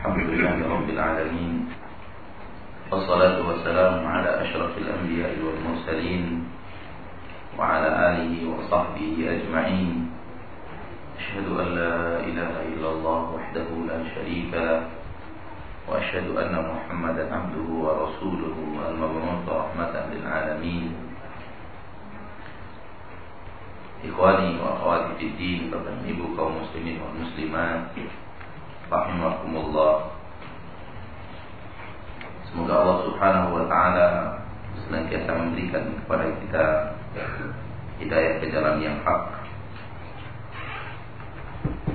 الحمد لله رب العالمين والصلاة والسلام على أشرف الأنبياء والمرسلين وعلى آله وصحبه أجمعين. أشهد أن لا إله إلا الله وحده لا شريك له وأشهد أن محمدا عبده ورسوله المبعوث رحمة للعالمين. wa akhwati fi din Bapak Ibu kaum Rahimakumullah. Semoga Allah subhanahu wa ta'ala Senantiasa memberikan kepada kita Hidayah ke jalan yang hak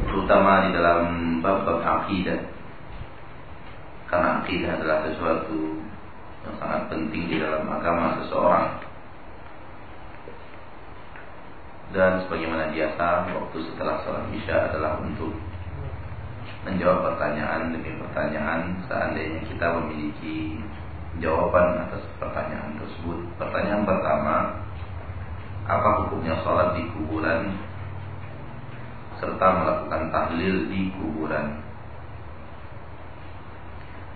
Terutama di dalam bab-bab akidah. Karena akidah adalah sesuatu Yang sangat penting di dalam agama seseorang. Dan sebagaimana biasa waktu setelah sholat isya adalah untuk menjawab pertanyaan demi pertanyaan seandainya kita memiliki jawaban atas pertanyaan tersebut. Pertanyaan pertama, apa hukumnya sholat di kuburan serta melakukan tahlil di kuburan?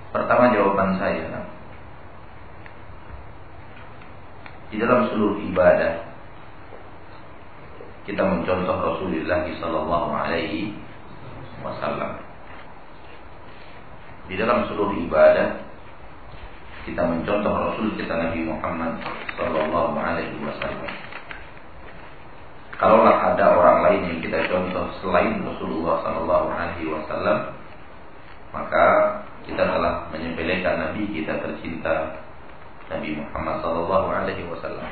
Pertama jawaban saya, di dalam seluruh ibadah kita mencontoh Rasulullah Sallallahu Alaihi Wasallam. Di dalam seluruh ibadah kita mencontoh Rasul kita Nabi Muhammad Sallallahu Alaihi Wasallam. Kalaulah ada orang lain yang kita contoh selain Rasulullah Sallallahu Alaihi Wasallam, maka kita telah menyepelekan Nabi kita tercinta Nabi Muhammad Sallallahu Alaihi Wasallam.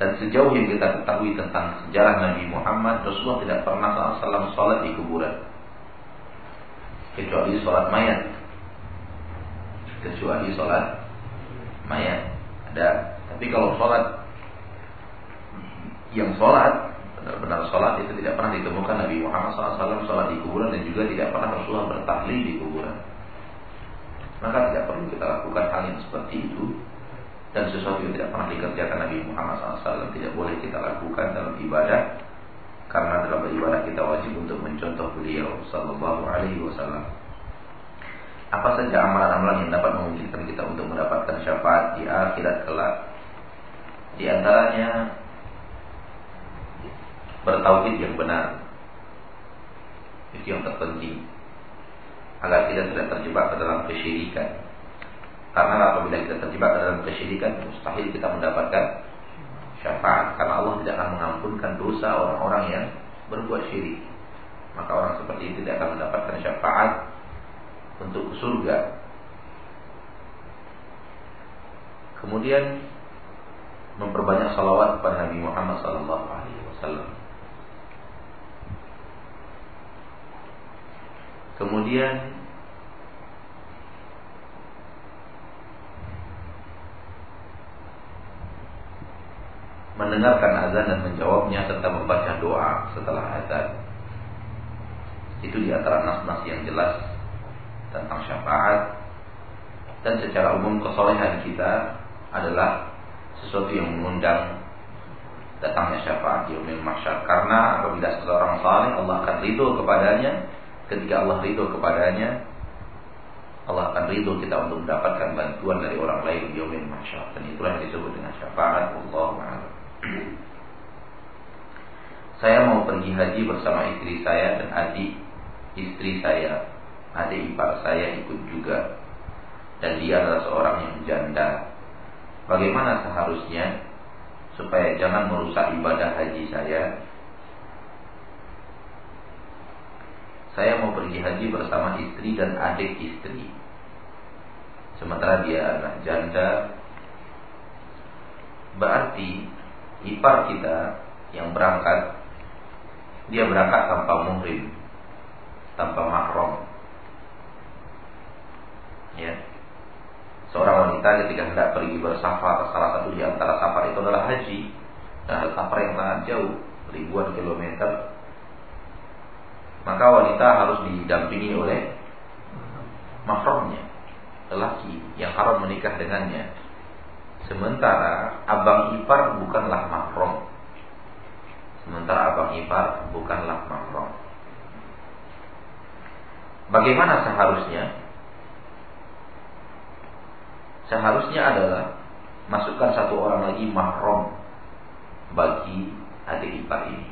Dan sejauh yang kita ketahui tentang sejarah Nabi Muhammad, Rasulullah tidak pernah SAW sholat di kuburan. Kecuali sholat mayat. Kecuali sholat mayat. Ada. Tapi kalau sholat yang sholat, benar-benar sholat itu tidak pernah ditemukan Nabi Muhammad SAW sholat di kuburan dan juga tidak pernah Rasulullah bertahlil di kuburan. Maka tidak perlu kita lakukan hal yang seperti itu dan sesuatu yang tidak pernah dikerjakan Nabi Muhammad SAW tidak boleh kita lakukan dalam ibadah karena dalam ibadah kita wajib untuk mencontoh beliau Sallallahu Alaihi Wasallam. Apa saja amalan-amalan yang dapat memungkinkan kita untuk mendapatkan syafaat di akhirat kelak? Di antaranya bertauhid yang benar. Itu yang terpenting agar kita tidak terjebak ke dalam kesyirikan. Karena apabila kita terjebak dalam kesyirikan mustahil kita mendapatkan syafaat karena Allah tidak akan mengampunkan dosa orang-orang yang berbuat syirik. Maka orang seperti itu tidak akan mendapatkan syafaat untuk surga. Kemudian memperbanyak salawat kepada Nabi Muhammad sallallahu alaihi wasallam. Kemudian mendengarkan azan dan menjawabnya serta membaca doa setelah azan. Itu di antara nas-nas yang jelas tentang syafaat. Dan secara umum kesolehan kita adalah sesuatu yang mengundang datangnya syafaat di umil mahsyar. Karena apabila seseorang saleh Allah akan ridho kepadanya. Ketika Allah ridho kepadanya Allah akan ridho kita untuk mendapatkan bantuan dari orang lain di umil mahsyar. Dan itulah yang disebut dengan syafaat. Allah saya mau pergi haji bersama istri saya dan adik istri saya. Adik ipar saya ikut juga. Dan dia adalah seorang yang janda. Bagaimana seharusnya supaya jangan merusak ibadah haji saya? Saya mau pergi haji bersama istri dan adik istri. Sementara dia anak janda. Berarti ipar kita yang berangkat dia berangkat tanpa muhrim tanpa mahram. Ya. Seorang wanita ketika hendak pergi bersafar salah satu di antara safar itu adalah haji. Dan safar yang sangat jauh ribuan kilometer. Maka wanita harus didampingi oleh mahramnya lelaki yang haram menikah dengannya Sementara abang ipar bukanlah mahram. Sementara abang ipar bukanlah mahram. Bagaimana seharusnya? Seharusnya adalah masukkan satu orang lagi mahram bagi adik ipar ini.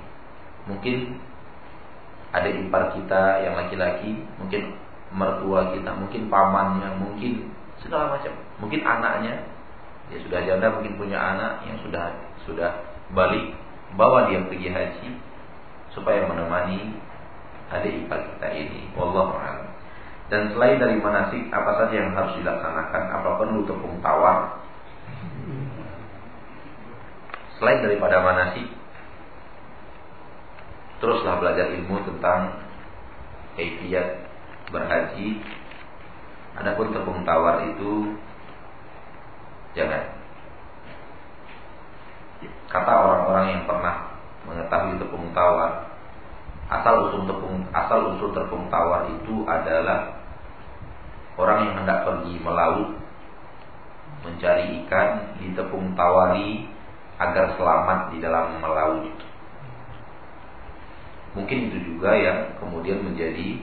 Mungkin adik ipar kita yang laki-laki, mungkin mertua kita, mungkin pamannya, mungkin segala macam, mungkin anaknya, dia sudah janda mungkin punya anak yang sudah sudah balik, bawa dia pergi haji supaya menemani adik ipar kita ini. Wallahu a'lam. Dan selain dari manasik, apa saja yang harus dilaksanakan? Apa perlu tepung tawar? Selain daripada manasik, teruslah belajar ilmu tentang kaifiat berhaji. Adapun tepung tawar itu jangan. Kata orang-orang yang pernah mengetahui tepung tawar, asal usul tepung asal usul tepung tawar itu adalah orang yang hendak pergi melaut mencari ikan di tepung tawari agar selamat di dalam melaut. Mungkin itu juga yang kemudian menjadi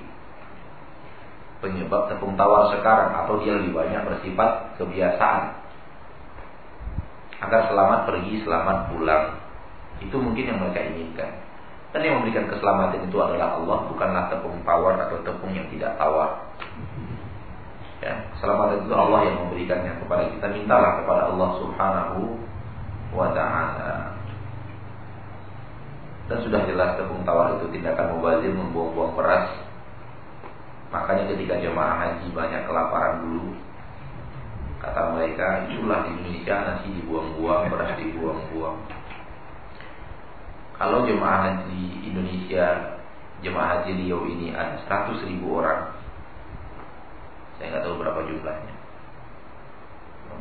penyebab tepung tawar sekarang atau dia lebih banyak bersifat kebiasaan agar selamat pergi, selamat pulang. Itu mungkin yang mereka inginkan. Dan yang memberikan keselamatan itu adalah Allah, bukanlah tepung tawar atau tepung yang tidak tawar. Ya, keselamatan itu Allah yang memberikannya kepada kita. Mintalah kepada Allah Subhanahu wa taala. Dan sudah jelas tepung tawar itu tindakan mubazir membuang-buang beras. Makanya ketika jemaah haji banyak kelaparan dulu, kata mereka, itulah di Indonesia nasi dibuang-buang, beras dibuang-buang. Kalau jemaah haji Indonesia, jemaah haji Riau ini ada 100 ribu orang, saya nggak tahu berapa jumlahnya.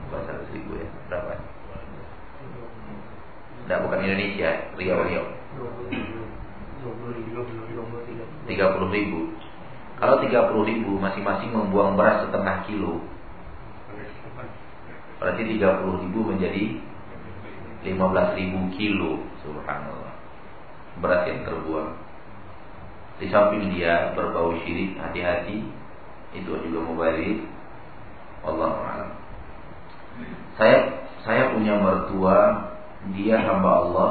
Bukan 100 ribu ya, berapa? Tidak bukan Indonesia, Riau Riau. 30 ribu. Kalau 30 ribu masing-masing membuang beras setengah kilo, berarti 30 ribu menjadi 15 ribu kilo. Subhanallah berat yang terbuang. Di samping dia berbau syirik, hati-hati itu juga mubalik. Allah a'lam. Saya saya punya mertua, dia hamba Allah.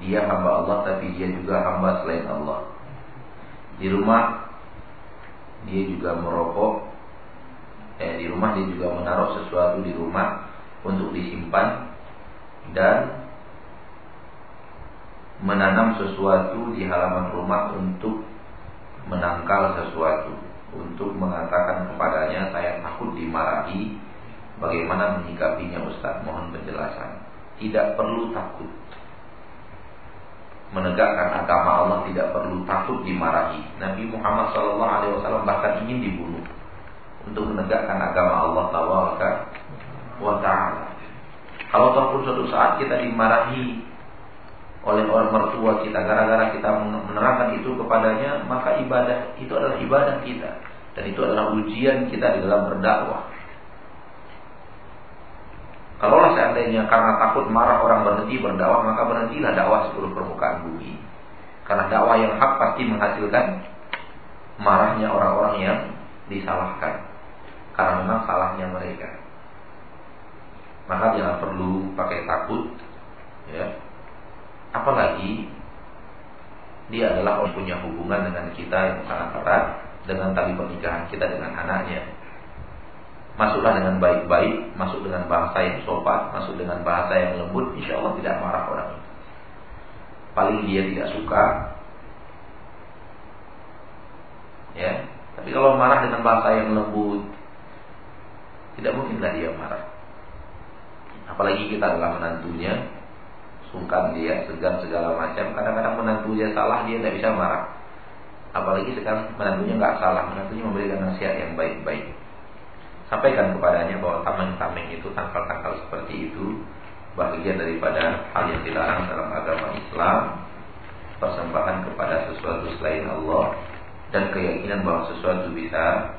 Dia hamba Allah tapi dia juga hamba selain Allah. Di rumah dia juga merokok. Eh, di rumah dia juga menaruh sesuatu di rumah untuk disimpan dan menanam sesuatu di halaman rumah untuk menangkal sesuatu untuk mengatakan kepadanya saya takut dimarahi bagaimana menyikapinya Ustaz? Mohon penjelasan. Tidak perlu takut. Menegakkan agama Allah tidak perlu takut dimarahi. Nabi Muhammad SAW bahkan ingin dibunuh untuk menegakkan agama Allah Taala. Kalau ataupun suatu saat kita dimarahi oleh orang mertua kita gara-gara kita menerangkan itu kepadanya maka ibadah itu adalah ibadah kita. Dan itu adalah ujian kita di dalam berdakwah. Kalaulah seandainya karena takut marah orang berhenti berdakwah maka berhentilah dakwah seluruh permukaan bumi. Karena dakwah yang hak pasti menghasilkan marahnya orang-orang yang disalahkan karena memang salahnya mereka maka jangan perlu pakai takut ya Apalagi dia adalah orang punya hubungan dengan kita yang sangat erat dengan tali pernikahan kita dengan anaknya. Masuklah dengan baik-baik, masuk dengan bahasa yang sopan, masuk dengan bahasa yang lembut, insya Allah tidak marah orang itu. Paling dia tidak suka, ya. Tapi kalau marah dengan bahasa yang lembut, tidak mungkinlah dia marah. Apalagi kita adalah menantunya, sungkan dia, segan segala macam. Kadang-kadang menantu dia salah, dia tidak bisa marah. Apalagi sekarang menantunya nggak salah, menantunya memberikan nasihat yang baik-baik. Sampaikan kepadanya bahwa tameng-tameng itu tangkal-tangkal seperti itu bagian daripada hal yang dilarang dalam agama Islam persembahan kepada sesuatu selain Allah dan keyakinan bahwa sesuatu bisa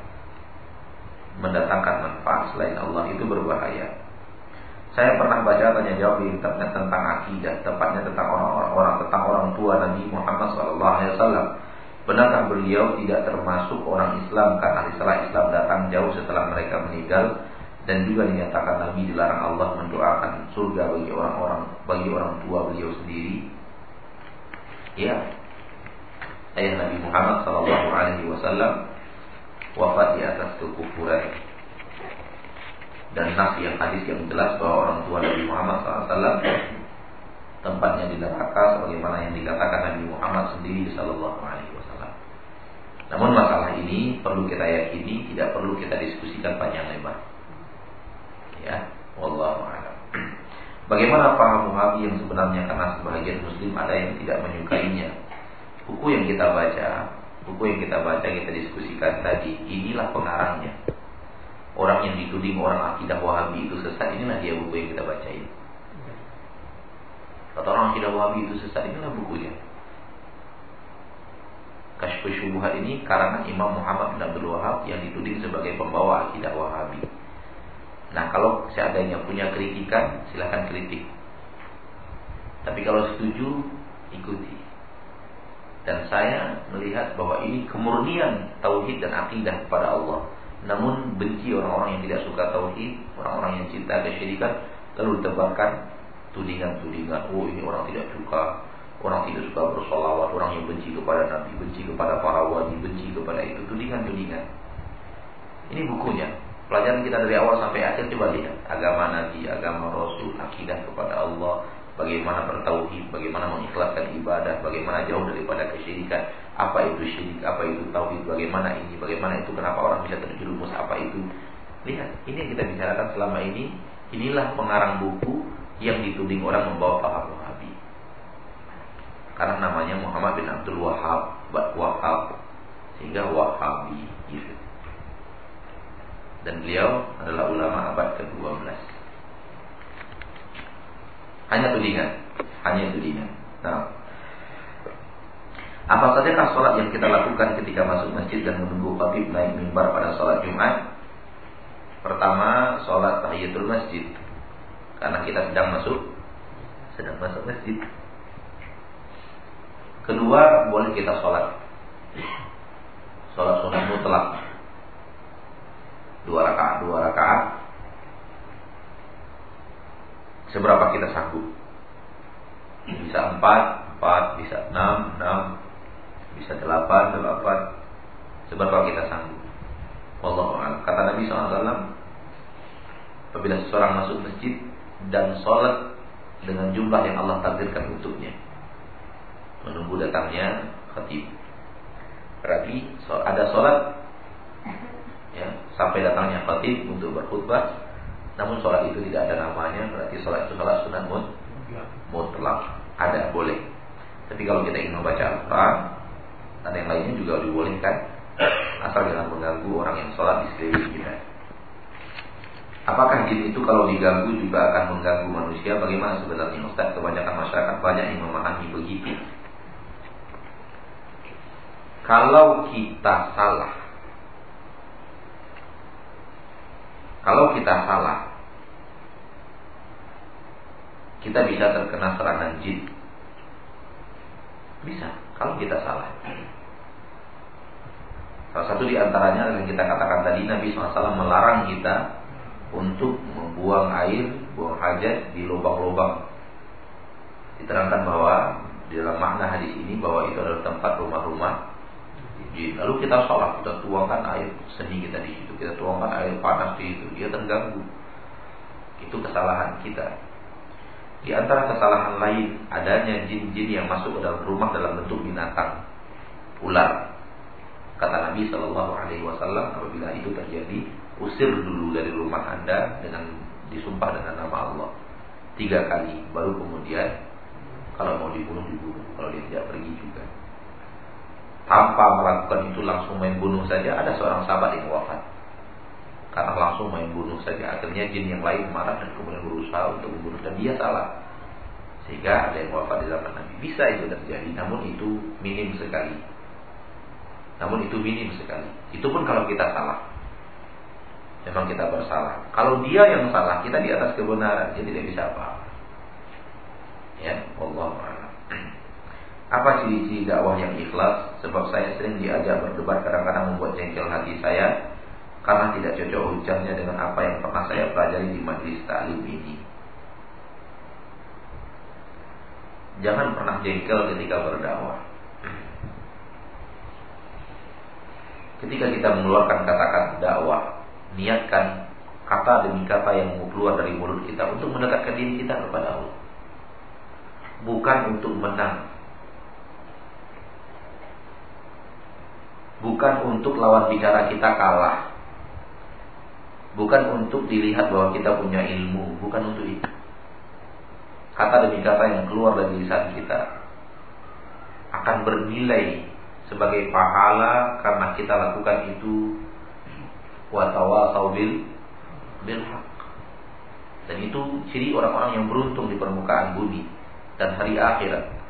mendatangkan manfaat selain Allah itu berbahaya. Saya pernah baca tanya jawab di internet tentang akidah, tepatnya tentang orang-orang tentang orang tua Nabi Muhammad SAW Benarkah beliau tidak termasuk orang Islam karena setelah Islam datang jauh setelah mereka meninggal dan juga dinyatakan Nabi dilarang Allah mendoakan surga bagi orang-orang bagi orang tua beliau sendiri? Ya, ayah Nabi Muhammad Sallallahu Alaihi Wasallam wafat di atas kekufuran dan nas yang hadis yang jelas bahwa orang tua Nabi Muhammad SAW tempatnya di neraka sebagaimana yang dikatakan Nabi Muhammad sendiri Sallallahu Alaihi Wasallam. Namun masalah ini perlu kita yakini, tidak perlu kita diskusikan panjang lebar. Ya, wallahu a'lam. Bagaimana paham Wahabi yang sebenarnya karena sebagian muslim ada yang tidak menyukainya. Buku yang kita baca, buku yang kita baca kita diskusikan tadi, inilah pengarangnya. Orang yang dituding orang akidah Wahabi itu sesat, inilah dia buku yang kita bacain. Kata orang akidah Wahabi itu sesat, inilah bukunya. Kashfu Syubuhat ini karangan Imam Muhammad bin Abdul Wahab yang dituding sebagai pembawa akidah Wahabi. Nah, kalau seandainya punya kritikan, silahkan kritik. Tapi kalau setuju, ikuti. Dan saya melihat bahwa ini kemurnian tauhid dan akidah kepada Allah. Namun benci orang-orang yang tidak suka tauhid, orang-orang yang cinta kesyirikan, lalu ditebarkan tudingan-tudingan. Oh, ini orang tidak suka Orang tidak suka bersolawat, orang yang benci kepada Nabi, benci kepada para wali, benci kepada itu, tudingan-tudingan. Ini bukunya. Pelajaran kita dari awal sampai akhir coba lihat agama Nabi, agama Rasul, akidah kepada Allah, bagaimana bertauhid, bagaimana mengikhlaskan ibadah, bagaimana jauh daripada kesyirikan, apa itu syirik, apa itu tauhid, bagaimana ini, bagaimana itu, kenapa orang bisa terjerumus, apa itu. Lihat, ini yang kita bicarakan selama ini. Inilah pengarang buku yang dituding orang membawa paham karena namanya Muhammad bin Abdul Wahab Wahab sehingga Wahabi gitu. dan beliau adalah ulama abad ke-12 hanya tudingan hanya tudingan nah apa saja sholat yang kita lakukan ketika masuk masjid dan menunggu khatib naik mimbar pada sholat Jumat? Pertama, sholat tahiyatul masjid. Karena kita sedang masuk sedang masuk masjid. Kedua, boleh kita sholat. Sholat sunnah mutlak. Dua rakaat, dua rakaat. Seberapa kita sanggup? Bisa empat, empat, bisa enam, enam, bisa delapan, delapan. Seberapa kita sanggup? Allah Kata Nabi SAW, apabila seseorang masuk masjid dan sholat dengan jumlah yang Allah takdirkan untuknya, menunggu datangnya khatib. Berarti ada sholat ya, sampai datangnya khatib untuk berkhutbah. Namun sholat itu tidak ada namanya, berarti sholat itu sholat sunat mut, mutlak. Ada boleh. Tapi kalau kita ingin membaca Al-Quran dan yang lainnya juga dibolehkan, asal jangan mengganggu orang yang sholat di sekeliling kita. Apakah jin itu kalau diganggu juga akan mengganggu manusia? Bagaimana sebenarnya Ustaz? Kebanyakan masyarakat banyak yang memahami begitu. Kalau kita salah Kalau kita salah Kita bisa terkena serangan jin. Bisa Kalau kita salah. Salah satu di antaranya yang kita katakan tadi Nabi SAW melarang kita Untuk membuang air Buang hajat di lubang-lubang. Diterangkan bahwa Di dalam makna hadis ini Bahwa itu adalah tempat rumah-rumah jin. Lalu kita sholat, kita tuangkan air seni kita di situ, kita tuangkan air panas di situ, dia terganggu. Itu kesalahan kita. Di antara kesalahan lain adanya jin-jin yang masuk ke dalam rumah dalam bentuk binatang, ular. Kata Nabi Shallallahu Alaihi Wasallam apabila itu terjadi, usir dulu dari rumah anda dengan disumpah dengan nama Allah tiga kali, baru kemudian kalau mau dibunuh dibunuh, kalau dia tidak pergi juga tanpa melakukan itu langsung main bunuh saja ada seorang sahabat yang wafat. Karena langsung main bunuh saja akhirnya jin yang lain marah dan kemudian berusaha untuk membunuh dan dia salah. Sehingga ada yang wafat di zaman Nabi. Bisa itu terjadi namun itu minim sekali. Namun itu minim sekali. Itu pun kalau kita salah. Memang kita bersalah. Kalau dia yang salah kita di atas kebenaran dia tidak bisa apa ya Allah Apa ciri-ciri dakwah yang ikhlas? Sebab saya sering diajak berdebat kadang-kadang membuat jengkel hati saya karena tidak cocok hujahnya dengan apa yang pernah saya pelajari di majelis taklim ini. Jangan pernah jengkel ketika berdakwah. Ketika kita mengeluarkan kata-kata dakwah, niatkan kata demi kata yang mau keluar dari mulut kita untuk mendekatkan diri kita kepada Allah. Bukan untuk menang. Bukan untuk lawan bicara kita kalah. Bukan untuk dilihat bahwa kita punya ilmu, bukan untuk itu. Kata demi kata yang keluar dari lisan kita akan bernilai sebagai pahala karena kita lakukan itu watawa saubil bil dan itu ciri orang-orang yang beruntung di permukaan bumi dan hari akhirat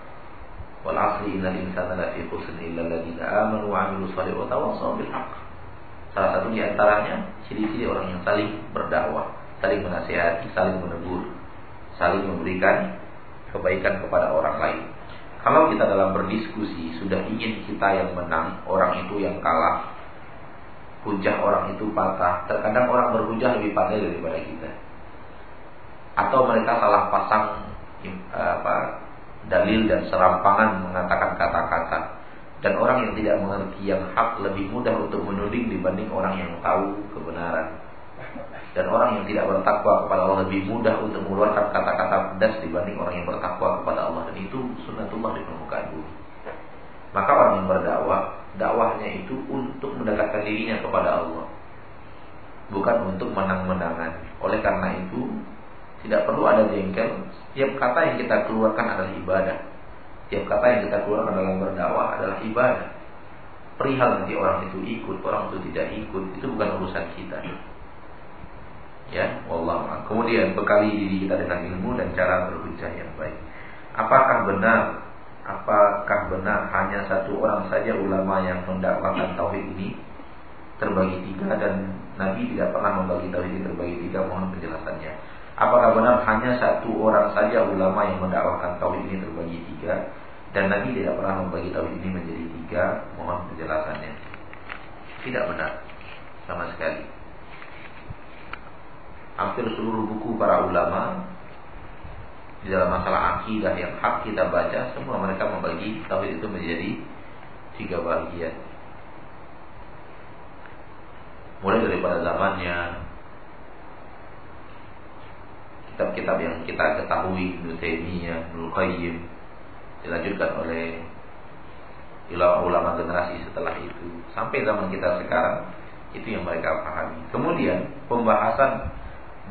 wal innal insana lafi khusr illa alladziina amanu wa 'amilus shalihati wa salah satu di antaranya ciri-ciri orang yang saling berdakwah saling menasihati saling menegur saling memberikan kebaikan kepada orang lain. Kalau kita dalam berdiskusi sudah ingin kita yang menang, orang itu yang kalah, hujah orang itu patah. Terkadang orang berhujah lebih pandai daripada kita. Atau mereka salah pasang apa, dalil dan serampangan mengatakan kata-kata. Dan orang yang tidak mengerti yang hak lebih mudah untuk menuding dibanding orang yang tahu kebenaran dan orang yang tidak bertakwa kepada Allah lebih mudah untuk mengeluarkan kata-kata pedas dibanding orang yang bertakwa kepada Allah dan itu sunnatullah di permukaan bumi. Maka orang yang berdakwah, dakwahnya itu untuk mendekatkan dirinya kepada Allah. Bukan untuk menang-menangan. Oleh karena itu, tidak perlu ada jengkel. Setiap kata yang kita keluarkan adalah ibadah. Setiap kata yang kita keluarkan dalam berdakwah adalah ibadah. Perihal nanti orang itu ikut, orang itu tidak ikut, itu bukan urusan kita ya wallah kemudian bekali diri kita dengan ilmu dan cara berhujah yang baik apakah benar apakah benar hanya satu orang saja ulama yang mendakwakan tauhid ini terbagi tiga dan Nabi tidak pernah membagi tauhid ini terbagi tiga mohon penjelasannya apakah benar hanya satu orang saja ulama yang mendakwakan tauhid ini terbagi tiga? Dan Nabi tidak pernah membagi tauhid ini menjadi tiga? Mohon penjelasannya. Tidak benar sama sekali. Hampir seluruh buku para ulama di dalam masalah akidah yang hak kita baca semua mereka membagi tauhid itu menjadi tiga bagian mulai daripada zamannya kitab-kitab yang kita ketahui Ibnu Taimiyah, Ibnu Qayyim dilanjutkan oleh ulama-ulama generasi setelah itu. Sampai zaman kita sekarang itu yang mereka pahami. Kemudian pembahasan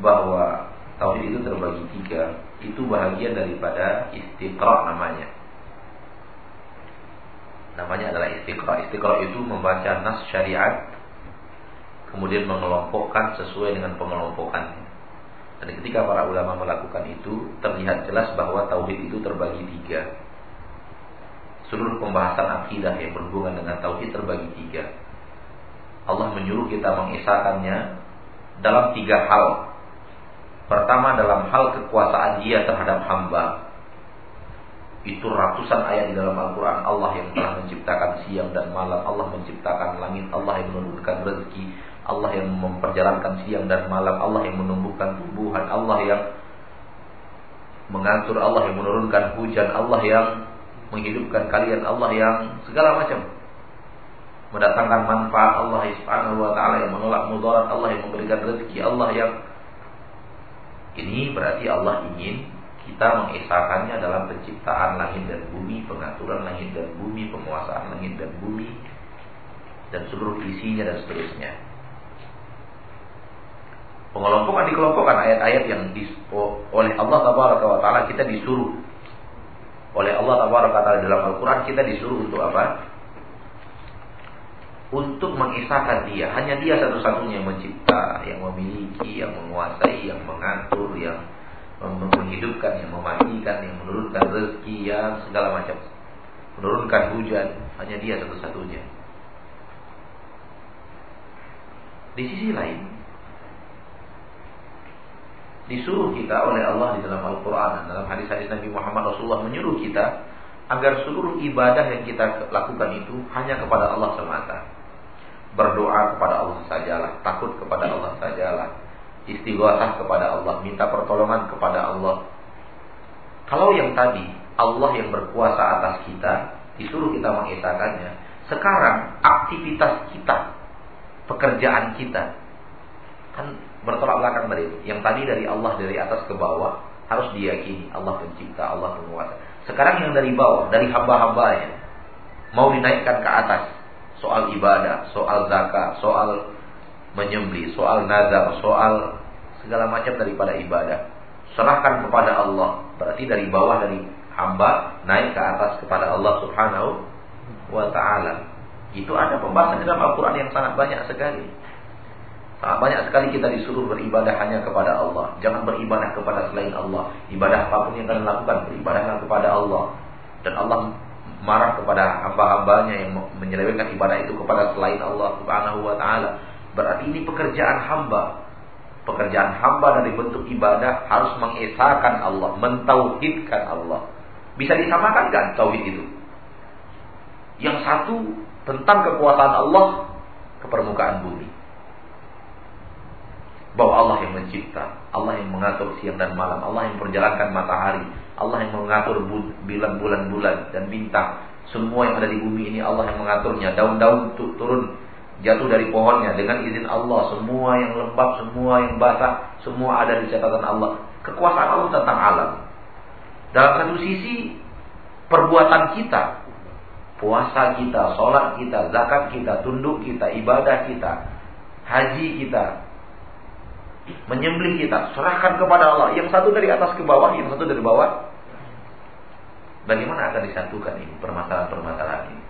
bahwa tauhid itu terbagi tiga. Itu bahagian daripada istiqra namanya. Namanya adalah istiqra. Istiqra itu membaca nas syariat kemudian mengelompokkan sesuai dengan pengelompokannya dan ketika para ulama melakukan itu terlihat jelas bahwa tauhid itu terbagi tiga. Seluruh pembahasan akidah yang berhubungan dengan tauhid terbagi tiga. Allah menyuruh kita mengisahkannya dalam tiga hal. Pertama dalam hal kekuasaan dia terhadap hamba. Itu ratusan ayat di dalam Al-Quran. Allah yang telah menciptakan siang dan malam. Allah menciptakan langit. Allah yang menurunkan rezeki. Allah yang memperjalankan siang dan malam. Allah yang menumbuhkan tumbuhan. Allah yang mengatur. Allah yang menurunkan hujan. Allah yang menghidupkan kalian. Allah yang segala macam. Mendatangkan manfaat. Allah Subhanahu wa taala yang menolak mudarat. Allah yang memberikan rezeki. Allah yang ini berarti Allah ingin kita mengesahkannya dalam penciptaan langit dan bumi, pengaturan langit dan bumi, penguasaan langit dan bumi, dan seluruh isinya dan seterusnya. Pengelompokan dikelompokkan ayat-ayat yang oleh Allah Taala kita disuruh oleh Allah Taala dalam Al-Quran kita disuruh untuk apa? untuk mengisahkan dia. Hanya dia satu-satunya yang mencipta, yang memiliki, yang menguasai, yang mengatur, yang menghidupkan, yang mematikan, yang menurunkan rezeki, yang segala macam. Menurunkan hujan, hanya dia satu-satunya. Di sisi lain, disuruh kita oleh Allah di dalam Al-Quran dalam hadis-hadis Nabi Muhammad Rasulullah menyuruh kita agar seluruh ibadah yang kita lakukan itu hanya kepada Allah semata. Berdoa kepada Allah sajalah, takut kepada Allah sajalah, istighosah kepada Allah, minta pertolongan kepada Allah. Kalau yang tadi Allah yang berkuasa atas kita, disuruh kita mengesahkannya. Sekarang aktivitas kita, pekerjaan kita, kan bertolak belakang dari itu. Yang tadi dari Allah dari atas ke bawah harus diyakini Allah pencipta, Allah penguasa. Sekarang yang dari bawah, dari hamba-hambanya mau dinaikkan ke atas soal ibadah, soal zakat, soal menyembeli, soal nazar, soal segala macam daripada ibadah. Serahkan kepada Allah. Berarti dari bawah dari hamba naik ke atas kepada Allah Subhanahu wa taala. Itu ada pembahasan dalam Al-Qur'an yang sangat banyak sekali. Sangat banyak sekali kita disuruh beribadah hanya kepada Allah. Jangan beribadah kepada selain Allah. Ibadah apa pun yang kalian lakukan, beribadahlah kepada Allah. Dan Allah marah kepada hamba-hambanya yang menyelewengkan ibadah itu kepada selain Allah Subhanahu wa taala. Berarti ini pekerjaan hamba. Pekerjaan hamba dari bentuk ibadah harus mengesahkan Allah, mentauhidkan Allah. Bisa disamakan kan tauhid itu? Yang satu tentang kekuasaan Allah ke permukaan bumi bahwa Allah yang mencipta, Allah yang mengatur siang dan malam, Allah yang perjalankan matahari, Allah yang mengatur bulan-bulan dan bintang. Semua yang ada di bumi ini Allah yang mengaturnya. Daun-daun turun jatuh dari pohonnya dengan izin Allah. Semua yang lembab, semua yang basah, semua ada di catatan Allah. Kekuasaan Allah tentang alam. Dalam satu sisi perbuatan kita, puasa kita, sholat kita, zakat kita, tunduk kita, ibadah kita, haji kita, menyembelih kita, serahkan kepada Allah. Yang satu dari atas ke bawah, yang satu dari bawah. Bagaimana akan disatukan ini permasalahan-permasalahan ini?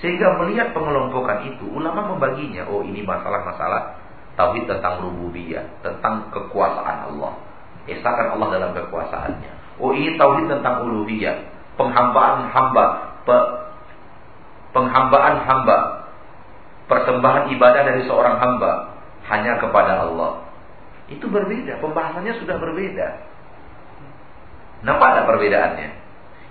Sehingga melihat pengelompokan itu, ulama membaginya. Oh ini masalah-masalah tauhid tentang rububiyah, tentang kekuasaan Allah. Esakan Allah dalam kekuasaannya. Oh ini tauhid tentang uluhiyah, penghambaan hamba, pe, penghambaan hamba, persembahan ibadah dari seorang hamba hanya kepada Allah. Itu berbeda, pembahasannya sudah berbeda. Nampak ada perbedaannya?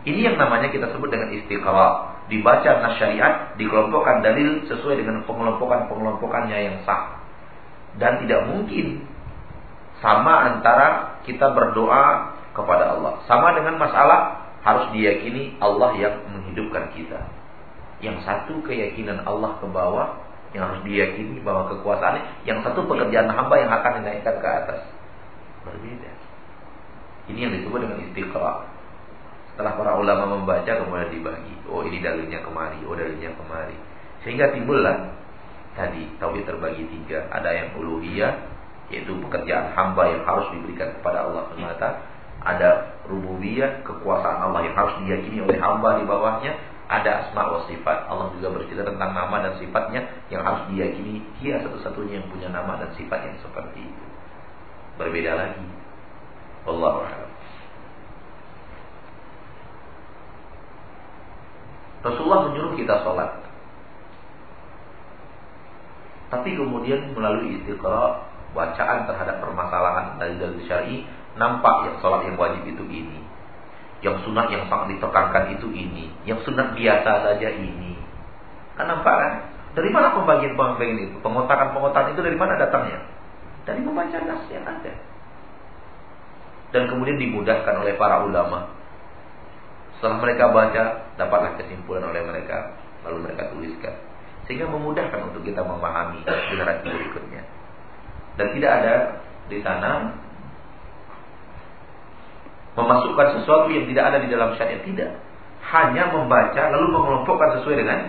Ini yang namanya kita sebut dengan istiqra. Dibaca nas syariat, dikelompokkan dalil sesuai dengan pengelompokan-pengelompokannya yang sah. Dan tidak mungkin sama antara kita berdoa kepada Allah. Sama dengan masalah harus diyakini Allah yang menghidupkan kita. Yang satu keyakinan Allah ke bawah, yang harus diyakini bahwa kekuasaan yang satu pekerjaan hamba yang akan dinaikkan ke atas berbeda ini yang disebut dengan istiqra setelah para ulama membaca kemudian dibagi. Oh ini dalilnya kemari oh dalilnya kemari. Sehingga timbullah tadi tauhid terbagi tiga. Ada yang uluhiyah yaitu pekerjaan hamba yang harus diberikan kepada Allah semata. Ada rububiyah kekuasaan Allah yang harus diyakini oleh hamba di bawahnya. Ada asma wa sifat. Allah juga bercerita tentang nama dan sifatnya yang harus diyakini. Dia satu-satunya yang punya nama dan sifat yang seperti itu. Berbeda lagi. Allah Rasulullah menyuruh kita sholat. Tapi kemudian melalui istiqra bacaan terhadap permasalahan dari dalil syar'i nampak yang sholat yang wajib itu ini yang sunat yang sangat ditekankan itu ini. Yang sunat biasa saja ini. Kan nampak kan? Dari mana pembagian-pembagian itu? Pengotakan-pengotakan itu dari mana datangnya? Dari membaca nas yang ada. Dan kemudian dimudahkan oleh para ulama. Setelah mereka baca, dapatlah kesimpulan oleh mereka. Lalu mereka tuliskan. Sehingga memudahkan untuk kita memahami generasi berikutnya. Dan tidak ada di sana memasukkan sesuatu yang tidak ada di dalam syariat tidak hanya membaca lalu mengelompokkan sesuai dengan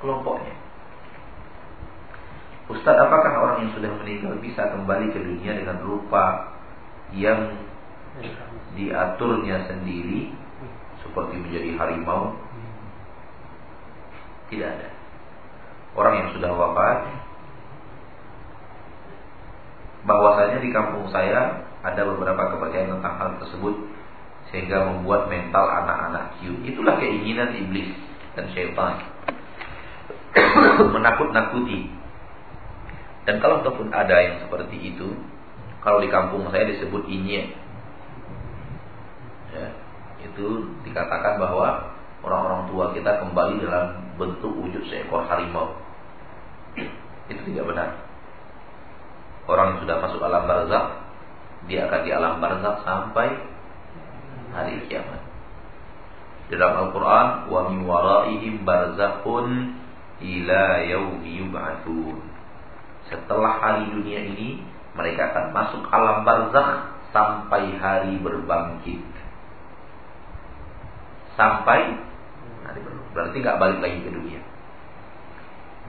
kelompoknya Ustaz apakah orang yang sudah meninggal bisa kembali ke dunia dengan rupa yang diaturnya sendiri seperti menjadi harimau tidak ada orang yang sudah wafat bahwasanya di kampung saya ada beberapa kepercayaan tentang hal tersebut sehingga membuat mental anak-anak kiu. Itulah keinginan iblis dan syaitan. Menakut-nakuti. Dan kalau ataupun ada yang seperti itu, kalau di kampung saya disebut inye. Itu dikatakan bahwa orang-orang tua kita kembali dalam bentuk wujud seekor harimau. Itu tidak benar. Orang yang sudah masuk alam barzakh, dia akan di alam barzakh sampai hari kiamat. Dalam Al-Quran, wa min waraihim barzakhun ila yaumi yub'atsun. Setelah hari dunia ini, mereka akan masuk alam barzakh sampai hari berbangkit. Sampai hari berbangkit. Berarti nggak balik lagi ke dunia.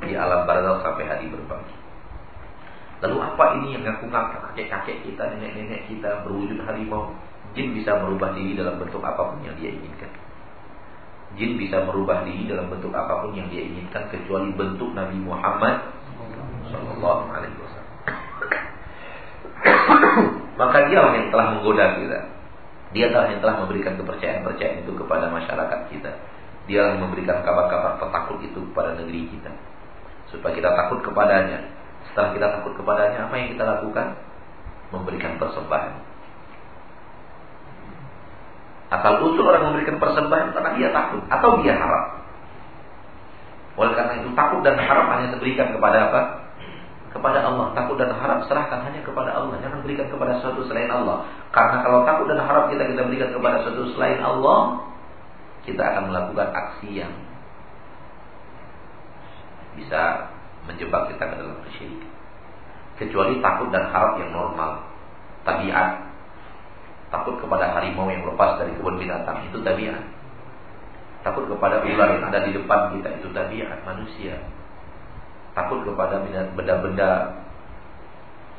Di alam barzakh sampai hari berbangkit. Lalu apa ini yang ngaku-ngaku kakek-kakek kita, nenek-nenek kita berwujud harimau? Jin bisa merubah diri dalam bentuk apa pun yang dia inginkan. Jin bisa merubah diri dalam bentuk apa pun yang dia inginkan kecuali bentuk Nabi Muhammad Sallallahu Alaihi Wasallam. Maka dia yang telah menggoda kita. Dia telah yang telah memberikan kepercayaan-kepercayaan itu kepada masyarakat kita. Dia yang memberikan kabar-kabar petakut itu kepada negeri kita. Supaya kita takut kepadanya. Setelah kita takut kepadanya, apa yang kita lakukan? Memberikan persembahan. Asal usul orang memberikan persembahan karena dia takut atau dia harap. Oleh karena itu takut dan harap hanya diberikan kepada apa? Kepada Allah. Takut dan harap serahkan hanya kepada Allah. Jangan berikan kepada sesuatu selain Allah. Karena kalau takut dan harap kita kita berikan kepada sesuatu selain Allah, kita akan melakukan aksi yang bisa menjebak kita ke dalam kesyirikan. Kecuali takut dan harap yang normal, tabiat. Takut kepada harimau yang lepas dari kebun binatang itu tabiat. Takut kepada ular yang ada di depan kita itu tabiat manusia takut kepada benda-benda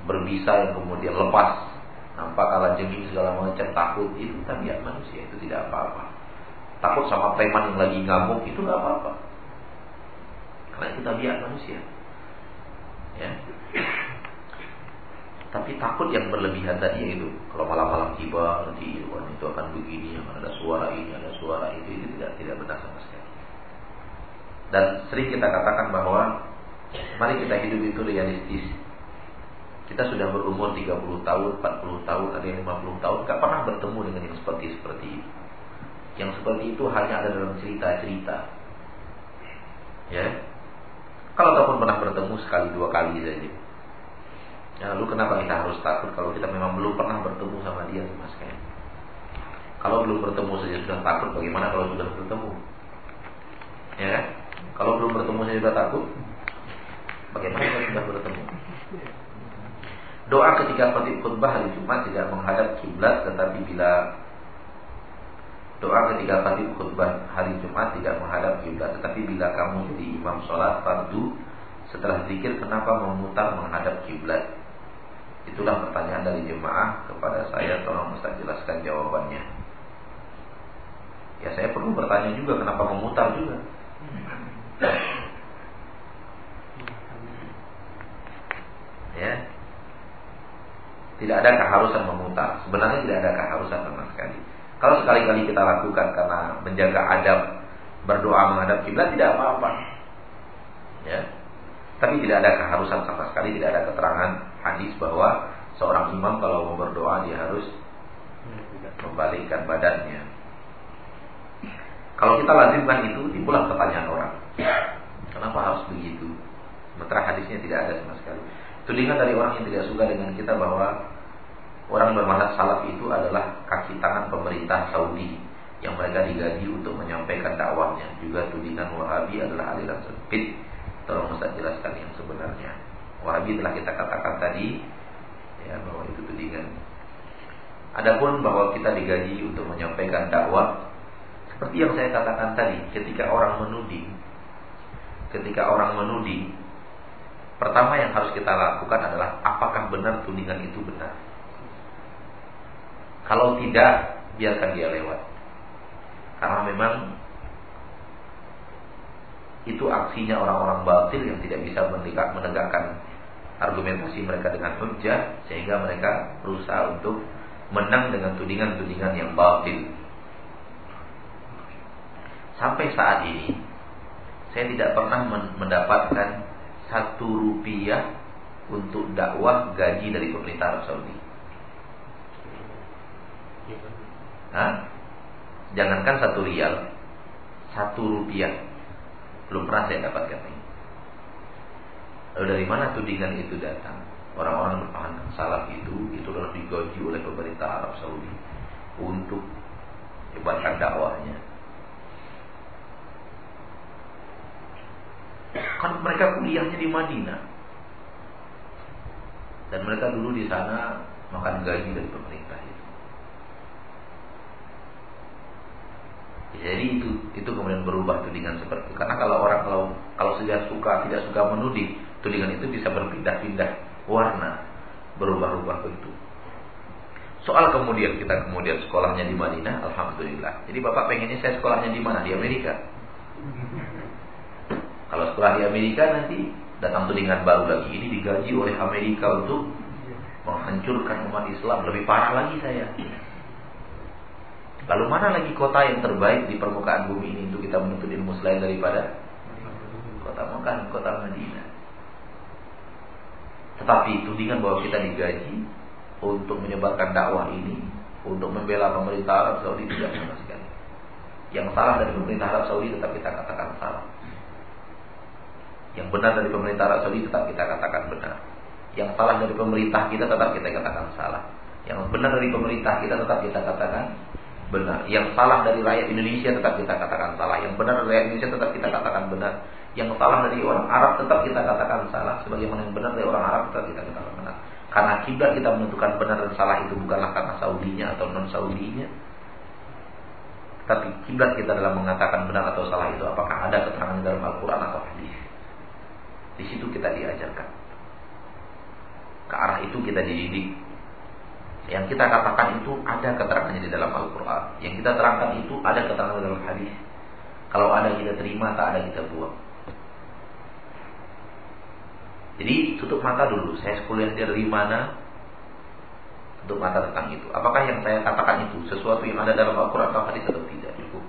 berbisa yang kemudian lepas. Nampak kalah jengking segala macam takut. Itu tabiat manusia itu tidak apa-apa. Takut sama preman yang lagi ngamuk itu nggak apa-apa. Karena itu tabiat manusia. Ya. Tapi takut yang berlebihan tadi itu kalau malam-malam tiba nanti itu akan begini ada suara ini ada suara itu itu tidak tidak benar sama sekali. Dan sering kita katakan bahwa Mari kita hidup itu realistis. Kita sudah berumur 30 tahun, 40 tahun, ada yang 50 tahun, gak pernah bertemu dengan yang seperti seperti itu. Yang seperti itu hanya ada dalam cerita-cerita. Ya. Kalau ataupun pernah bertemu sekali dua kali saja. Ya, lalu kenapa kita harus takut kalau kita memang belum pernah bertemu sama dia sama sekali? Kalau belum bertemu saja sudah takut, bagaimana kalau sudah bertemu? Ya kan? Kalau belum bertemu saja sudah takut, Bagaimana kalau sudah bertemu? Doa ketika khutib khutbah hari Jumat tidak menghadap kiblat, tetapi bila doa ketika khutib khutbah hari Jumat tidak menghadap kiblat, tetapi bila kamu jadi imam sholat fardu setelah zikir kenapa memutar menghadap kiblat? Itulah pertanyaan dari jemaah kepada saya. Tolong Ustaz jelaskan jawabannya. Ya saya perlu bertanya juga kenapa memutar juga. ya tidak ada keharusan memutar. Sebenarnya tidak ada keharusan sama sekali. Kalau sekali-kali kita lakukan karena menjaga adab berdoa menghadap kiblat tidak apa-apa. Ya. Tapi tidak ada keharusan sama sekali tidak ada keterangan hadis bahwa seorang imam kalau mau berdoa dia harus membalikkan badannya. Kalau kita lazimkan itu timbullah pertanyaan orang. Kenapa harus begitu? Sementara hadisnya tidak ada sama sekali Tudingan dari orang yang tidak suka dengan kita bahwa orang bermanat salaf itu adalah kaki tangan pemerintah Saudi yang mereka digaji untuk menyampaikan dakwahnya. Juga tudingan Wahabi adalah aliran sempit. Tolong Ustaz jelaskan yang sebenarnya. Wahabi telah kita katakan tadi ya bahwa itu tudingan. Adapun bahwa kita digaji untuk menyampaikan dakwah seperti yang saya katakan tadi, ketika orang menuding ketika orang menuding Pertama yang harus kita lakukan adalah apakah benar tudingan itu benar. Kalau tidak, biarkan dia lewat. Karena memang itu aksinya orang-orang batil yang tidak bisa menegakkan argumentasi mereka dengan hujah sehingga mereka berusaha untuk menang dengan tudingan-tudingan yang batil. Sampai saat ini saya tidak pernah mendapatkan satu rupiah untuk dakwah gaji dari pemerintah Arab Saudi. Hah? Jangankan satu rial, Satu rupiah. Belum pernah saya dapatkan ini. Lalu dari mana tudingan itu datang? Orang-orang berpaham salah itu itu adalah digaji oleh pemerintah Arab Saudi untuk hebatkan dakwahnya. Kan mereka kuliahnya di Madinah. Dan mereka dulu di sana makan gaji dari pemerintah itu. Jadi itu itu kemudian berubah tudingan seperti itu. Karena kalau orang kalau kalau sudah suka tidak suka menuding, tudingan itu bisa berpindah-pindah warna, berubah-ubah bentuk. Soal kemudian kita kemudian sekolahnya di Madinah, alhamdulillah. Jadi bapak pengennya saya sekolahnya di mana? Di Amerika. Kalau sekolah di Amerika nanti datang tudingan baru lagi. Ini digaji oleh Amerika untuk menghancurkan umat Islam. Lebih parah lagi saya. Lalu mana lagi kota yang terbaik di permukaan bumi ini untuk kita menuntut ilmu selain daripada kota Mekah kota Madinah? Tetapi tudingan bahwa kita digaji untuk menyebarkan dakwah ini, untuk membela pemerintah Arab Saudi tidak sama sekali. Yang salah dari pemerintah Arab Saudi tetap kita katakan salah. Yang benar dari pemerintah Arab Saudi tetap kita katakan benar. Yang salah dari pemerintah kita tetap kita katakan salah. Yang benar dari pemerintah kita tetap kita katakan benar. Yang salah dari rakyat Indonesia tetap kita katakan salah. Yang benar dari rakyat Indonesia tetap kita katakan benar. Yang salah dari orang Arab tetap kita katakan salah. Sebagaimana yang benar dari orang Arab tetap kita katakan benar. Karena kiblat kita menentukan benar dan salah itu bukanlah karena Saudinya atau non Saudinya. Tapi kiblat kita dalam mengatakan benar atau salah itu apakah ada keterangan dalam Al-Quran atau hadis. Di situ kita diajarkan. Ke arah itu kita dididik yang kita katakan itu ada keterangannya di dalam Al-Quran. Yang kita terangkan itu ada keterangan dalam hadis. Kalau ada kita terima, tak ada kita buang. Jadi tutup mata dulu. Saya kuliah dari mana? Tutup mata tentang itu. Apakah yang saya katakan itu sesuatu yang ada dalam Al-Quran atau hadis atau tidak? Cukup.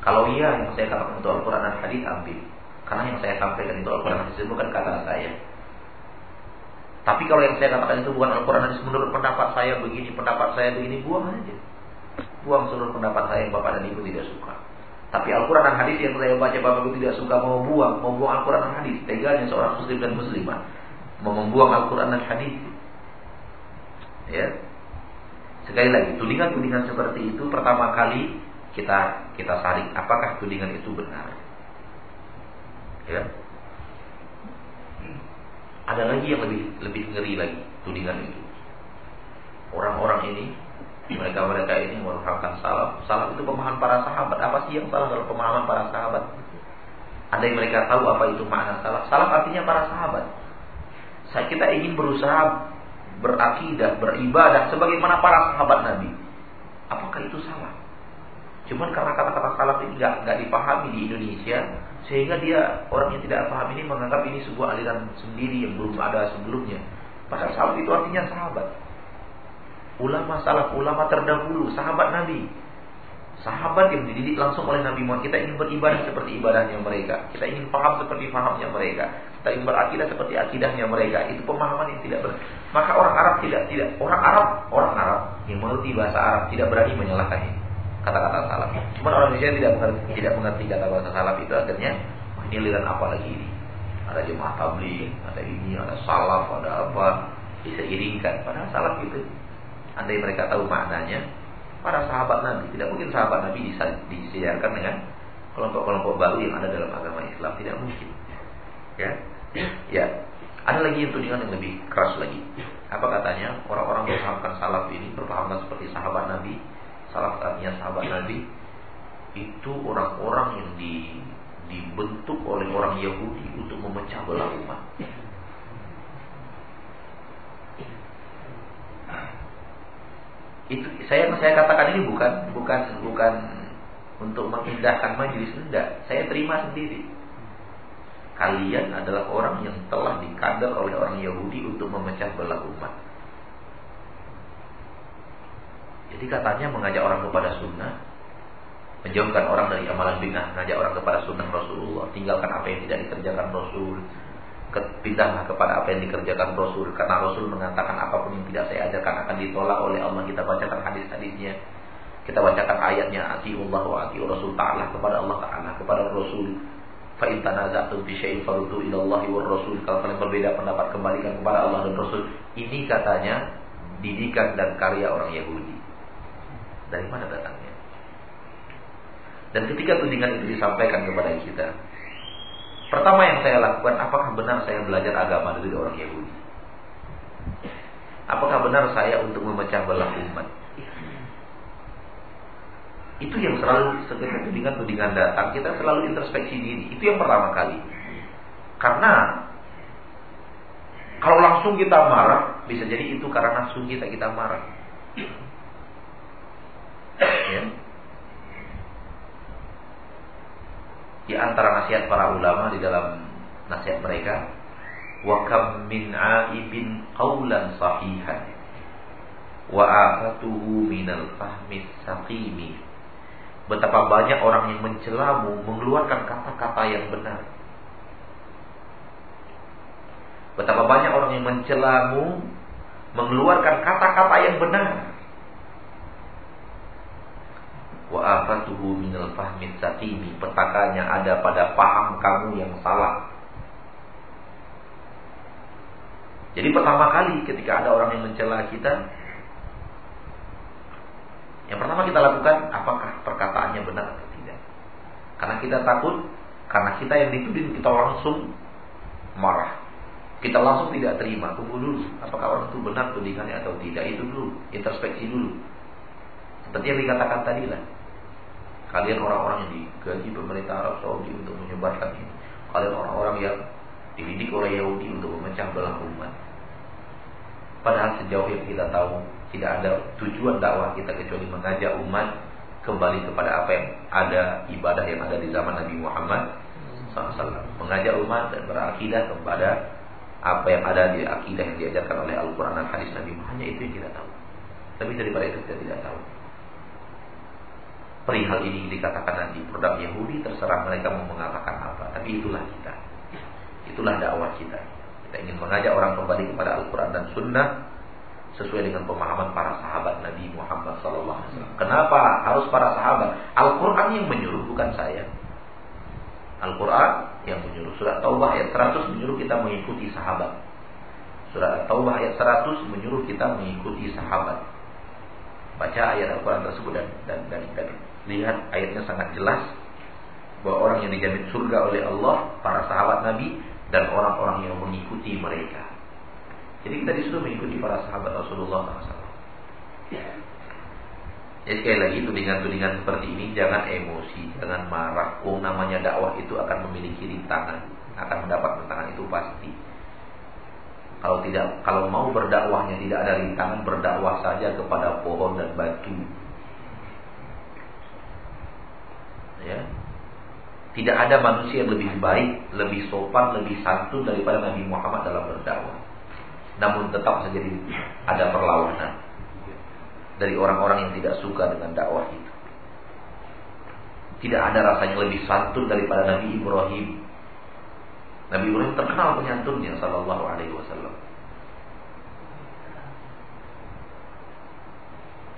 Kalau iya yang saya katakan itu Al-Quran dan hadis ambil. Karena yang saya sampaikan itu Al-Quran hadis itu bukan kata saya. Tapi kalau yang saya katakan itu bukan Al-Quran hadis menurut pendapat saya begini, pendapat saya begini, buang aja. Buang seluruh pendapat saya yang Bapak dan Ibu tidak suka. Tapi Al-Quran dan hadis yang saya baca Bapak Ibu tidak suka mau buang, mau buang Al-Quran dan hadis. Teganya seorang muslim dan muslimah mau membuang Al-Quran dan hadis. Ya. Sekali lagi, tudingan-tudingan seperti itu pertama kali kita kita saring apakah tudingan itu benar. Ya. Ada lagi yang lebih lebih ngeri lagi tudingan itu. Orang-orang ini mereka-mereka ini merupakan salaf. Salaf itu pemahaman para sahabat. Apa sih yang salah dalam pemahaman para sahabat? Ada yang mereka tahu apa itu makna salaf. Salaf artinya para sahabat. Saya kita ingin berusaha berakidah, beribadah sebagaimana para sahabat Nabi. Apakah itu salah? Cuman karena kata-kata salaf ini nggak nggak dipahami di Indonesia, sehingga dia orang yang tidak paham ini menganggap ini sebuah aliran sendiri yang belum ada sebelumnya. Padahal salaf itu artinya sahabat. Ulama salaf, ulama terdahulu, sahabat Nabi. Sahabat yang dididik langsung oleh Nabi Muhammad. Kita ingin beribadah seperti ibadahnya mereka. Kita ingin paham seperti pahamnya mereka. Kita ingin berakidah seperti akidahnya mereka. Itu pemahaman yang tidak ber... Maka orang Arab tidak tidak orang Arab orang Arab yang mengerti bahasa Arab tidak berani menyalahkan ini kata-kata salaf. Cuma orang Indonesia tidak mengerti, tidak mengerti kata-kata salaf itu akhirnya ini apa lagi ini? Ada jemaah tabligh, ada ini, ada salaf, ada apa? Diseiringkan. Padahal salaf itu andai mereka tahu maknanya, para sahabat Nabi tidak mungkin sahabat Nabi disiarkan dengan kelompok-kelompok baru yang ada dalam agama Islam tidak mungkin. Ya, ya. Ada lagi yang tudingan yang lebih keras lagi. Apa katanya? Orang-orang yang salaf ini berpahamkan seperti sahabat Nabi salah satunya sahabat Nabi itu orang-orang yang di, dibentuk oleh orang Yahudi untuk memecah belah umat. Itu saya saya katakan ini bukan bukan bukan untuk mengindahkan majelis enggak. Saya terima sendiri. Kalian adalah orang yang telah dikadar oleh orang Yahudi untuk memecah belah umat. Jadi katanya mengajak orang kepada sunnah, menjauhkan orang dari amalan bid'ah, mengajak orang kepada sunnah Rasulullah, tinggalkan apa yang tidak dikerjakan Rasul, pindahlah kepada apa yang dikerjakan Rasul, karena Rasul mengatakan apa pun yang tidak saya ajarkan akan ditolak oleh Allah. Kita bacakan hadis-hadisnya. Kita bacakan ayatnya Allah wa Rasul Ta'ala kepada Allah Ta'ala, kepada Rasul. Fa in tanaza'tum fi syai'in faruddu ila Allah wa Rasul. Kalau kalian berbeda pendapat kembalikan kepada Allah dan Rasul. Ini katanya didikan dan karya orang Yahudi. Dari mana datangnya? Dan ketika tudingan itu disampaikan kepada kita, pertama yang saya lakukan, apakah benar saya belajar agama dari orang Yahudi? Apakah benar saya untuk memecah belah umat? Itu yang selalu seketika tudingan-tudingan datang, kita selalu introspeksi diri. Itu yang pertama kali. Karena kalau langsung kita marah, bisa jadi itu karena nafsu kita kita marah. Ya. di antara nasihat para ulama di dalam nasihat mereka wa kam min aibin qawlan sahihan wa afatuhu minal fahmi saqimi betapa banyak orang yang mencelamu mengeluarkan kata-kata yang benar. Betapa banyak orang yang mencelamu mengeluarkan kata-kata yang benar wa afatuhu minal fahmi satimi petakannya ada pada paham kamu yang salah. Jadi pertama kali ketika ada orang yang mencela kita yang pertama kita lakukan apakah perkataannya benar atau tidak? Karena kita takut karena kita yang dituding kita langsung marah. Kita langsung tidak terima. Tunggu dulu apakah orang itu benar tudingannya atau tidak? Itu dulu introspeksi dulu. Seperti yang dikatakan tadi lah Kalian orang-orang yang digaji pemerintah Arab Saudi untuk menyebarkan ini. Kalian orang-orang yang dididik oleh Yahudi untuk memecah belah umat. Padahal sejauh yang kita tahu tidak ada tujuan dakwah kita kecuali mengajak umat kembali kepada apa yang ada ibadah yang ada di zaman Nabi Muhammad SAW. Mengajak umat dan berakidah kepada apa yang ada di akidah yang diajarkan oleh Al-Quran dan hadis Nabi Muhammad. Itu yang kita tahu. Tapi daripada itu kita tidak tahu perihal ini dikatakan nanti produk Yahudi terserah mereka mau mengatakan apa tapi itulah kita itulah dakwah kita kita ingin mengajak orang kembali kepada Al-Quran dan Sunnah sesuai dengan pemahaman para sahabat Nabi Muhammad SAW. Kenapa harus para sahabat? Al-Quran yang menyuruh bukan saya. Al-Quran yang menyuruh. Surat Taubah ayat 100 menyuruh kita mengikuti sahabat. Surat Taubah ayat 100 menyuruh kita mengikuti sahabat. Baca ayat Al-Quran tersebut dan, dan, dan, dan Lihat ayatnya sangat jelas bahwa orang yang dijamin surga oleh Allah, para sahabat Nabi dan orang-orang yang mengikuti mereka. Jadi kita disuruh mengikuti para sahabat Rasulullah SAW. Jadi sekali lagi tudingan-tudingan seperti ini jangan emosi, jangan marah. Oh namanya dakwah itu akan memiliki rintangan, akan mendapat rintangan itu pasti. Kalau tidak, kalau mau berdakwahnya tidak ada rintangan, berdakwah saja kepada pohon dan batu. Ya tidak ada manusia yang lebih baik, lebih sopan, lebih santun daripada Nabi Muhammad dalam berdakwah. Namun tetap saja ada perlawanan dari orang-orang yang tidak suka dengan dakwah itu. Tidak ada rasanya lebih santun daripada Nabi Ibrahim. Nabi Ibrahim terkenal penyantunnya sallallahu alaihi wasallam.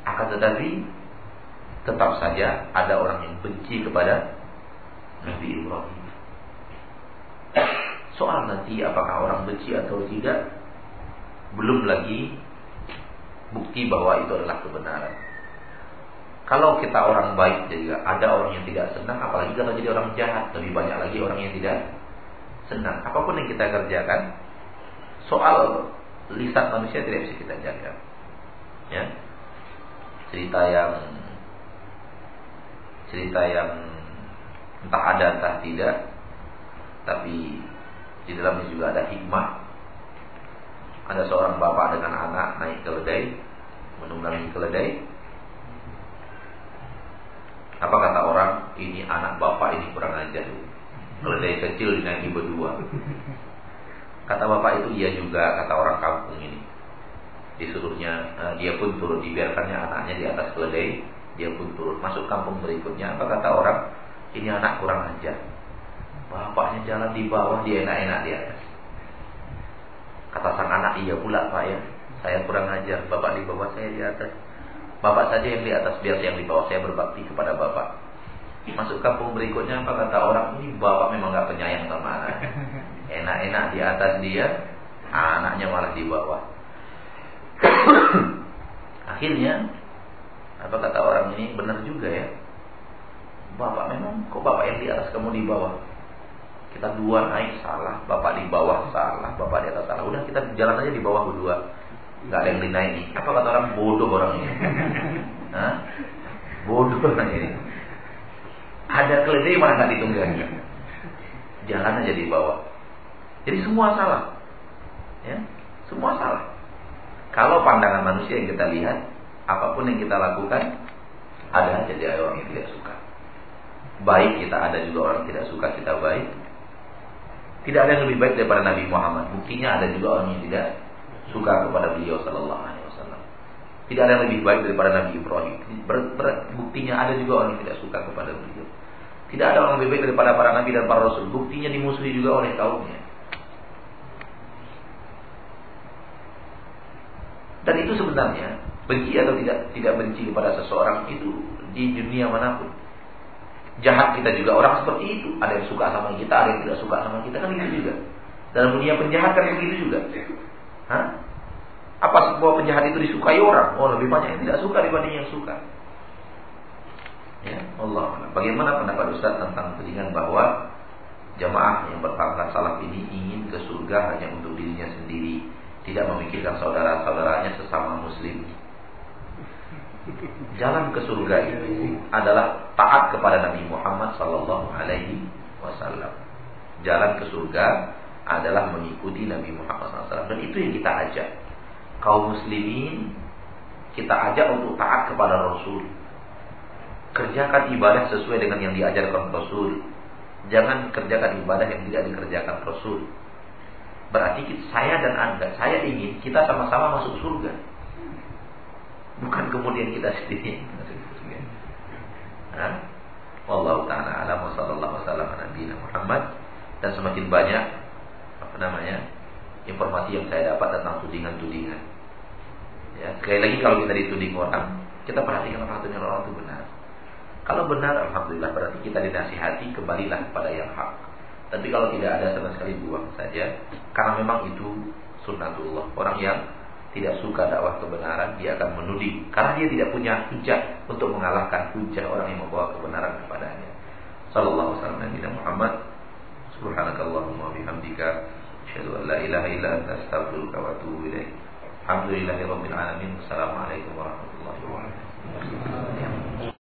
Akan tetapi tetap saja ada orang yang benci kepada Nabi Ibrahim. Soal nanti apakah orang benci atau tidak, belum lagi bukti bahwa itu adalah kebenaran. Kalau kita orang baik juga ada orang yang tidak senang, apalagi kalau jadi orang jahat, lebih banyak lagi orang yang tidak senang. Apa pun yang kita kerjakan, soal lisan manusia tidak bisa kita jaga. Ya, cerita yang cerita yang entah ada entah tidak tapi di dalamnya juga ada hikmah. Ada seorang bapak dengan anak naik keledai menunggangi keledai. Apa kata orang? Ini anak bapak ini kurang ajar. Keledai kecil dinaiki berdua. Kata bapak itu iya juga kata orang kampung ini. Disuruhnya eh, dia pun turun dibiarkannya anaknya di atas keledai dia pun turun masuk kampung berikutnya. Apa kata orang? Ini anak kurang ajar. Bapaknya jalan di bawah, dia enak-enak di atas. Kata sang anak, iya pula pak ya. Saya kurang ajar, bapak di bawah, saya di atas. Bapak saja yang di atas biar yang di bawah saya berbakti kepada bapak. Masuk kampung berikutnya apa kata orang ini bapak memang gak penyayang sama anak. Enak-enak di atas dia, anaknya malah di bawah. Akhirnya apa kata orang ini benar juga ya. Bapak memang kok bapak yang di atas kamu di bawah. Kita dua naik salah, bapak di bawah salah, bapak di atas salah. Udah kita jalan aja di bawah berdua nggak ada yang dinaiki. Apa kata orang bodoh orang ini? Hah? Bodoh orang ini. Ada keledai malah nggak ditunggangi. Jalan aja di bawah. Jadi semua salah. Ya, semua salah. Kalau pandangan manusia yang kita lihat, apa pun yang kita lakukan, ada aja dia orang yang tidak suka. Baik kita ada juga orang yang tidak suka kita baik. Tidak ada yang lebih baik daripada Nabi Muhammad. Buktinya ada juga orang yang tidak suka kepada beliau sallallahu alaihi wasallam. Tidak ada yang lebih baik daripada Nabi Ibrahim. Ber, ber, buktinya ada juga orang yang tidak suka kepada beliau. Tidak ada orang lebih baik daripada para nabi dan para rasul. Buktinya dimusuhi juga oleh kaumnya. Dan itu sebenarnya benci atau tidak tidak benci kepada seseorang itu di dunia mana pun. Jahat kita juga orang seperti itu. Ada yang suka sama kita, ada yang tidak suka sama kita kan itu juga. Dalam dunia penjahat kan begitu juga. Hah? Apa sebuah penjahat itu disukai orang? Oh, lebih banyak yang tidak suka dibanding yang suka. Ya, Allah. Bagaimana pendapat Ustaz tentang tudingan bahwa jamaah yang berpangkat salaf ini ingin ke surga hanya untuk dirinya sendiri, tidak memikirkan saudara-saudaranya sesama muslim. Jalan ke surga itu adalah taat kepada Nabi Muhammad sallallahu alaihi wasallam. Jalan ke surga adalah mengikuti Nabi Muhammad SAW dan itu yang kita ajak. Kaum muslimin kita ajak untuk taat kepada Rasul. Kerjakan ibadah sesuai dengan yang diajarkan Rasul. Jangan kerjakan ibadah yang tidak dikerjakan Rasul. Berarti saya dan anda saya ingin kita sama-sama masuk surga bukan kemudian kita sendiri Wallahu ta'ala alam sallallahu wasallam Nabi Muhammad dan semakin banyak namanya informasi yang saya dapat tentang tudingan-tudingan. Ya, sekali lagi kalau kita dituding orang, kita perhatikan apakah tudingan orang itu benar. Kalau benar, alhamdulillah berarti kita dinasihati kembalilah kepada yang hak. Tapi kalau tidak ada sama sekali buang saja, karena memang itu sunnatullah. Orang yang tidak suka dakwah kebenaran, dia akan menuding karena dia tidak punya hujah untuk mengalahkan hujah orang yang membawa kebenaran kepadanya. Sallallahu alaihi wasallam Muhammad Subhanakallahumma bihamdika Asyhadu an la ilaha illa anta astaghfiruka wa atubu ilaik. Alhamdulillahirabbil alamin. Wassalamualaikum warahmatullahi wabarakatuh.